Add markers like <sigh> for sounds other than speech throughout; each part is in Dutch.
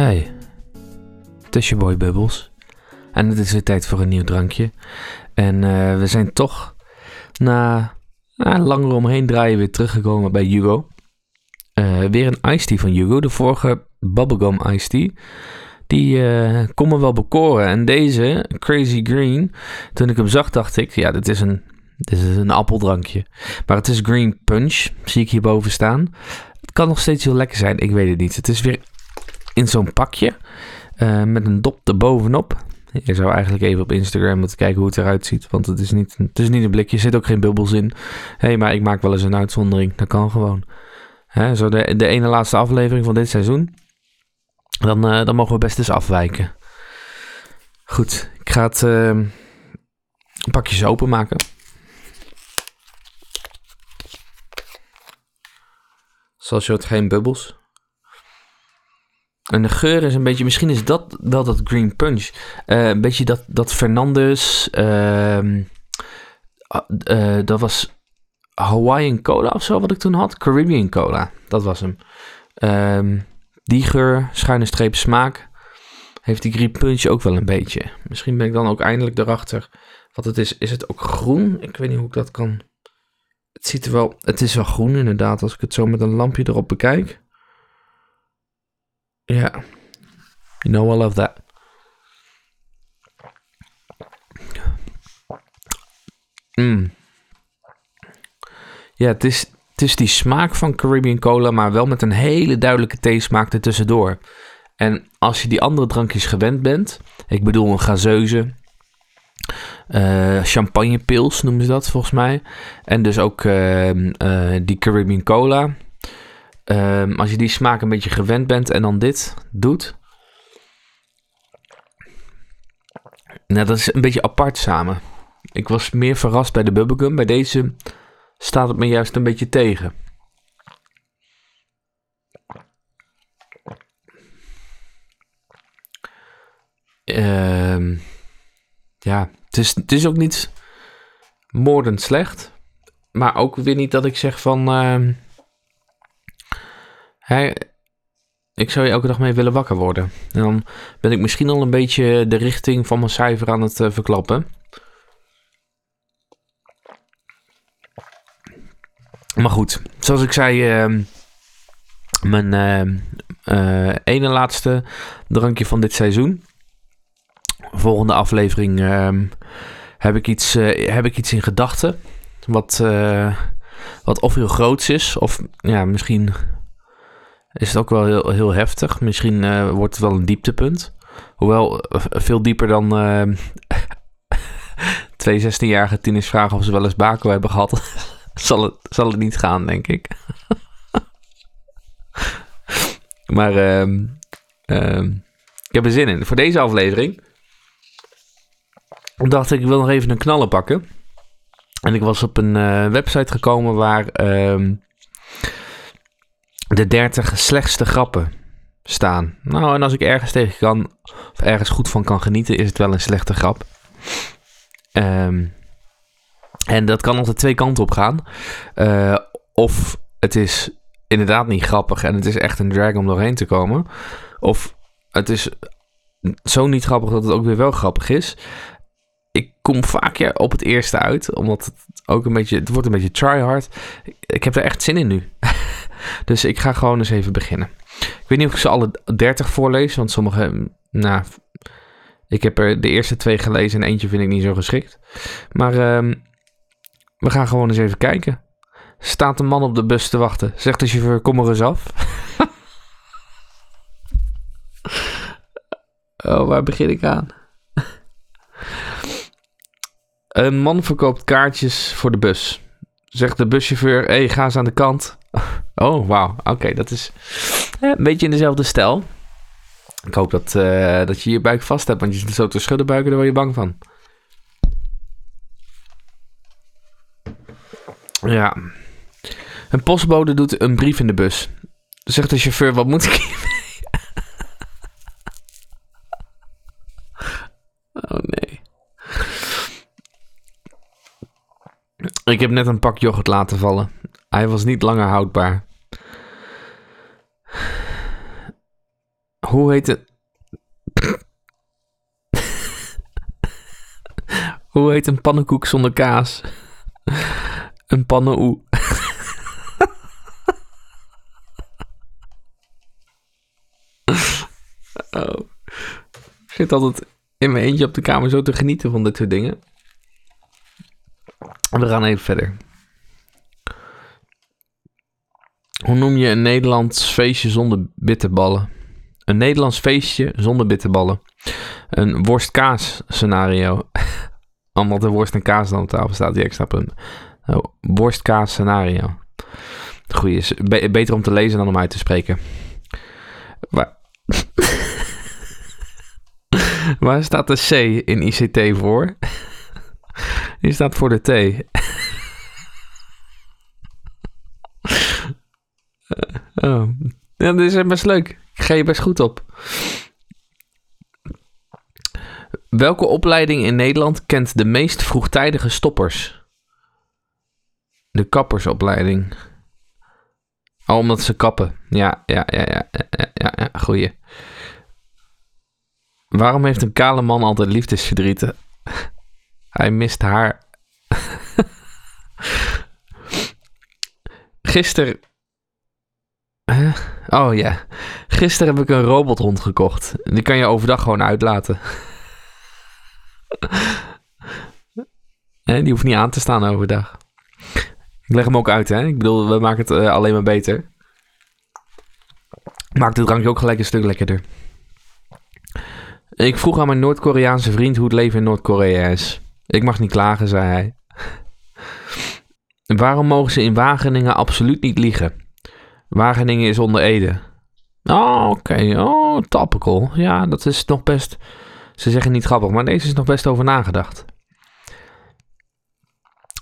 Hey, het is je boy Bubbles. En het is weer tijd voor een nieuw drankje. En eh, we zijn toch na uh, langer omheen draaien weer teruggekomen bij Hugo. Uh, weer een iced tea van Hugo. De vorige bubblegum iced tea. Die uh, kon me wel bekoren. En deze, Crazy Green, toen ik hem zag dacht ik, ja, dit is een, dit is een appeldrankje. Maar het is Green Punch, zie ik hierboven staan. Het kan nog steeds heel lekker zijn, ik weet het niet. Het is weer in zo'n pakje uh, met een dop erbovenop. Je zou eigenlijk even op Instagram moeten kijken hoe het eruit ziet. Want het is niet, het is niet een blikje, er zit ook geen bubbels in. Hé, hey, maar ik maak wel eens een uitzondering. Dat kan gewoon. Hè, zo de, de ene laatste aflevering van dit seizoen. Dan, uh, dan mogen we best eens afwijken. Goed, ik ga het uh, pakjes openmaken. Zoals je hoort, geen bubbels. En de geur is een beetje, misschien is dat wel dat Green Punch. Uh, een beetje dat, dat Fernandez. Uh, uh, dat was Hawaiian Cola of zo wat ik toen had. Caribbean Cola, dat was hem. Um, die geur, schuine streep smaak. Heeft die Green Punch ook wel een beetje. Misschien ben ik dan ook eindelijk erachter wat het is. Is het ook groen? Ik weet niet hoe ik dat kan. Het ziet er wel. Het is wel groen inderdaad. Als ik het zo met een lampje erop bekijk. Ja. You know I love that. Mm. Ja, het is, het is die smaak van Caribbean Cola, maar wel met een hele duidelijke theesmaak ertussendoor. En als je die andere drankjes gewend bent, ik bedoel een gazeuze, uh, champagnepils noemen ze dat volgens mij. En dus ook uh, uh, die Caribbean Cola. Um, als je die smaak een beetje gewend bent en dan dit doet. Nou, dat is een beetje apart samen. Ik was meer verrast bij de bubblegum. Bij deze staat het me juist een beetje tegen. Um, ja, het is, het is ook niet moordend slecht. Maar ook weer niet dat ik zeg van... Uh, Hey, ik zou je elke dag mee willen wakker worden. En dan ben ik misschien al een beetje de richting van mijn cijfer aan het uh, verklappen. Maar goed, zoals ik zei, uh, mijn uh, ene laatste drankje van dit seizoen. Volgende aflevering ehm, heb, ik iets, heb ik iets in gedachten. Wat, wat of heel groots is, of ja, misschien is het ook wel heel, heel heftig. Misschien uh, wordt het wel een dieptepunt. Hoewel uh, veel dieper dan uh, <laughs> twee 16-jarige tieners vragen of ze wel eens Baco hebben gehad. <laughs> zal, het, zal het niet gaan, denk ik. <laughs> maar ehm, ehm, ik heb er zin in. Voor deze aflevering dacht ik, ik wil nog even een knallen pakken. En ik was op een website gekomen waar... Ehm, de 30 slechtste grappen staan. Nou, en als ik ergens tegen kan, of ergens goed van kan genieten, is het wel een slechte grap. Um, en dat kan altijd twee kanten op gaan. Uh, of het is inderdaad niet grappig en het is echt een drag om doorheen te komen. Of het is zo niet grappig dat het ook weer wel grappig is. Ik kom vaak ja, op het eerste uit, omdat het ook een beetje, het wordt een beetje tryhard. Ik heb er echt zin in nu. <laughs> Dus ik ga gewoon eens even beginnen. Ik weet niet of ik ze alle 30 voorlees, want sommige, nou, ik heb er de eerste twee gelezen en eentje vind ik niet zo geschikt. Maar um, we gaan gewoon eens even kijken. Staat een man op de bus te wachten. Zegt de chauffeur, kom er eens af. <laughs> oh, waar begin ik aan? Een man verkoopt kaartjes voor de bus. Zegt de buschauffeur, hey, ga eens aan de kant. <laughs> Oh, wauw. Oké, dat is een beetje in dezelfde stijl. Ik hoop dat, uh, dat je je buik vast hebt, want je zit zo te schudden buiken, daar word je bang van. Ja. Een postbode doet een brief in de bus. Zegt de chauffeur, wat moet ik hiermee? oh nee. Ik heb net een pak yoghurt laten vallen. Hij was niet langer houdbaar. Hoe heet het? <laughs> Hoe heet een pannenkoek zonder kaas? Een pannenoe. <laughs> oh. Ik zit altijd in mijn eentje op de kamer zo te genieten van dit soort dingen. We gaan even verder. Hoe noem je een Nederlands feestje zonder bitterballen? Een Nederlands feestje zonder bitterballen. Een worst-kaas scenario. <laughs> Omdat de worst en kaas dan op tafel staat, die extra punt. Oh, worst-kaas scenario. Goeie is. beter om te lezen dan om uit te spreken. Waar, <laughs> Waar staat de C in ICT voor? Die staat voor de T. <laughs> oh. Ja, dit is best leuk. Ik ga je best goed op. Welke opleiding in Nederland kent de meest vroegtijdige stoppers? De kappersopleiding. Oh, omdat ze kappen. Ja, ja, ja, ja, ja, ja, ja goeie. Waarom heeft een kale man altijd liefdesverdrieten? Hij mist haar. Gisteren. Oh ja. Gisteren heb ik een robothond gekocht. Die kan je overdag gewoon uitlaten. Die hoeft niet aan te staan overdag. Ik leg hem ook uit, hè. Ik bedoel, we maken het eh, alleen maar beter. Maakt het drankje ook gelijk een stuk lekkerder. Ik vroeg aan mijn Noord-Koreaanse vriend hoe het leven in Noord-Korea is. Ik mag niet klagen, zei hij. <laughs> Waarom mogen ze in Wageningen absoluut niet liegen? Wageningen is onder Ede. Oh, oké. Oh, topical. Ja, dat is nog best... Ze zeggen niet grappig, maar deze is nog best over nagedacht.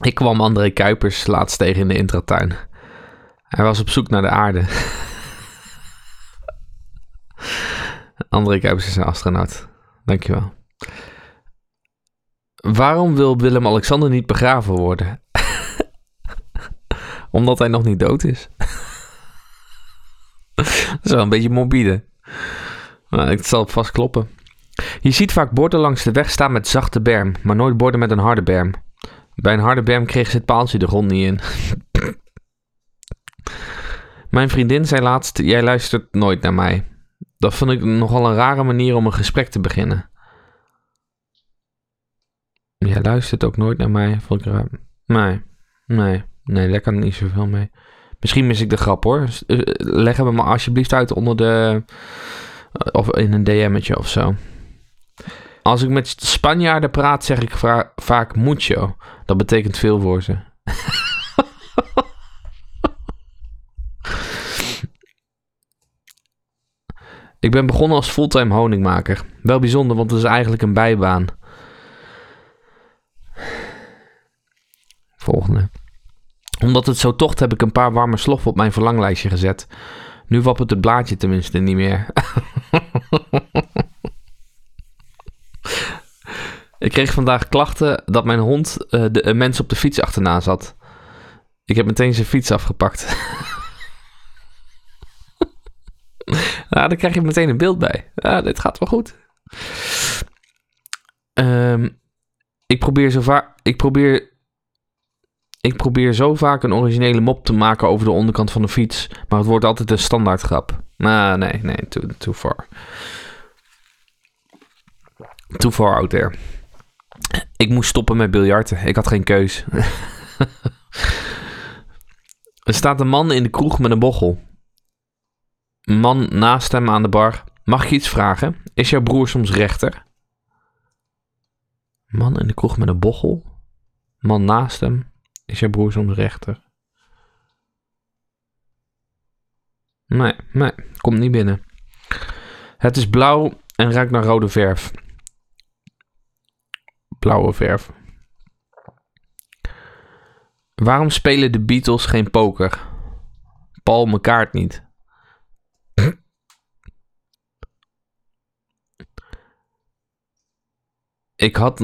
Ik kwam André Kuipers laatst tegen in de intratuin. Hij was op zoek naar de aarde. <laughs> André Kuipers is een astronaut. Dankjewel. Waarom wil Willem-Alexander niet begraven worden? <laughs> Omdat hij nog niet dood is. <laughs> dat is wel een beetje morbide. Maar het zal vast kloppen. Je ziet vaak borden langs de weg staan met zachte berm, maar nooit borden met een harde berm. Bij een harde berm kreeg ze het paaltje de grond niet in. <laughs> Mijn vriendin zei laatst: Jij luistert nooit naar mij. Dat vond ik nogal een rare manier om een gesprek te beginnen. Jij luistert ook nooit naar mij. Nee, nee, nee, daar kan niet zoveel mee. Misschien mis ik de grap hoor. Eh, leg hem maar alsjeblieft uit onder de. Of in een DM'tje of zo. Als ik met Spanjaarden praat, zeg ik vaak mucho. Dat betekent veel voor ze. <laughs> Ik ben begonnen als fulltime honingmaker. Wel bijzonder, want het is eigenlijk een bijbaan. Omdat het zo tocht heb ik een paar warme sloffen op mijn verlanglijstje gezet. Nu wappert het blaadje tenminste niet meer. <laughs> ik kreeg vandaag klachten dat mijn hond uh, de uh, mensen op de fiets achterna zat. Ik heb meteen zijn fiets afgepakt. <laughs> Nou, daar krijg je meteen een beeld bij. Dit gaat wel goed. Um, ik probeer zo vaak. Ik probeer. Ik probeer zo vaak een originele mop te maken over de onderkant van de fiets. Maar het wordt altijd een standaard grap. Nou, nee, nee, too, too far. Too far out there. Ik moest stoppen met biljarten. Ik had geen keus. <laughs> er staat een man in de kroeg met een bochel. Man naast hem aan de bar. Mag ik iets vragen? Is jouw broer soms rechter? Man in de kroeg met een bochel. Man naast hem. Is jouw broer soms rechter? Nee, nee, komt niet binnen. Het is blauw en ruikt naar rode verf. Blauwe verf. Waarom spelen de Beatles geen poker? Paul McCartney niet. ik had.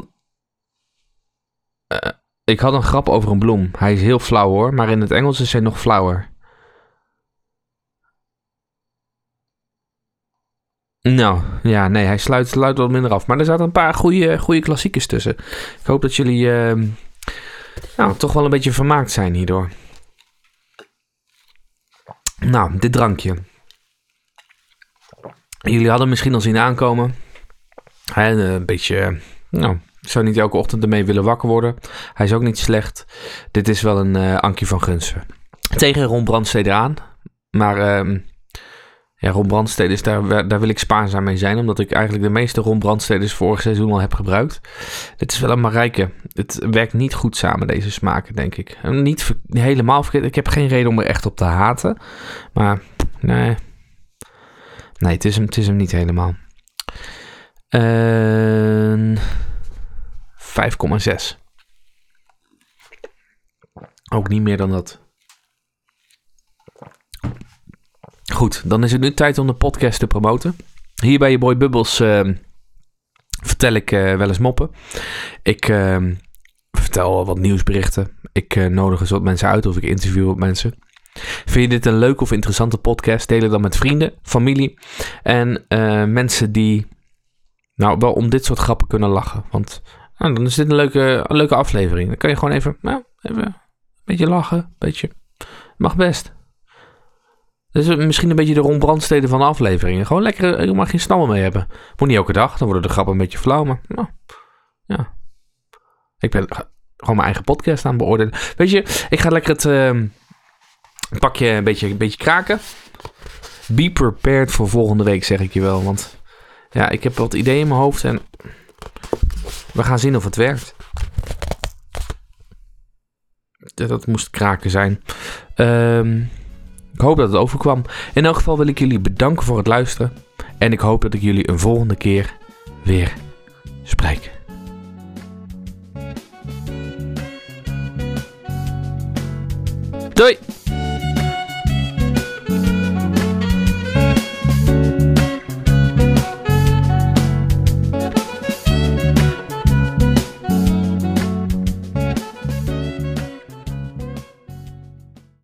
Uh, ik had een grap over een bloem. Hij is heel flauw hoor, maar in het Engels is hij nog flauwer. Nou, ja, nee, hij sluit, sluit wat minder af. Maar er zaten een paar goede, goede klassiekers tussen. Ik hoop dat jullie uh, nou, toch wel een beetje vermaakt zijn hierdoor. Nou, dit drankje. Jullie hadden misschien al zien aankomen. een beetje, nou, ik zou niet elke ochtend ermee willen wakker worden. Hij is ook niet slecht. Dit is wel een uh, Ankie van Gunsen. Tegen Ron Brandstede aan. Maar uh, ja, Ron Brandstede daar, daar wil ik spaarzaam mee zijn. Omdat ik eigenlijk de meeste Ron Brandsteders vorig seizoen al heb gebruikt. Dit is wel een Marijke. Het werkt niet goed samen, deze smaken, denk ik. Niet helemaal verkeerd. Ik heb geen reden om er echt op te haten. Maar nee. Nee, het is hem, het is hem niet helemaal. Uh, 5,6. Ook niet meer dan dat. Goed, dan is het nu tijd om de podcast te promoten. Hier bij je boy Bubbles uh, vertel ik uh, wel eens moppen. Ik uh, vertel wat nieuwsberichten. Ik eh, nodig eens wat mensen uit of ik interview wat mensen. Vind je dit een leuke of interessante podcast? Deel het dan met vrienden, familie en mensen die nou wel om dit soort grappen kunnen lachen. Want nou, dan is dit een leuke, leuke aflevering. Dan kan je gewoon even, nou, even een beetje lachen. Een beetje. Mag best. Dus misschien een beetje de rondbrandsteden van de afleveringen. Gewoon lekker, je mag geen snallen mee hebben. Moet niet elke dag, dan worden de grappen een beetje flauw. Maar nou, ja. Ik ben gewoon mijn eigen podcast aan beoordelen. Weet je, ik ga lekker het uh, pakje een beetje, een beetje kraken. Be prepared voor volgende week, zeg ik je wel. Want ja, ik heb wat ideeën in mijn hoofd en we gaan zien of het werkt. Dat moest kraken zijn. Um, ik hoop dat het overkwam. In elk geval wil ik jullie bedanken voor het luisteren. En ik hoop dat ik jullie een volgende keer weer spreek. Doei!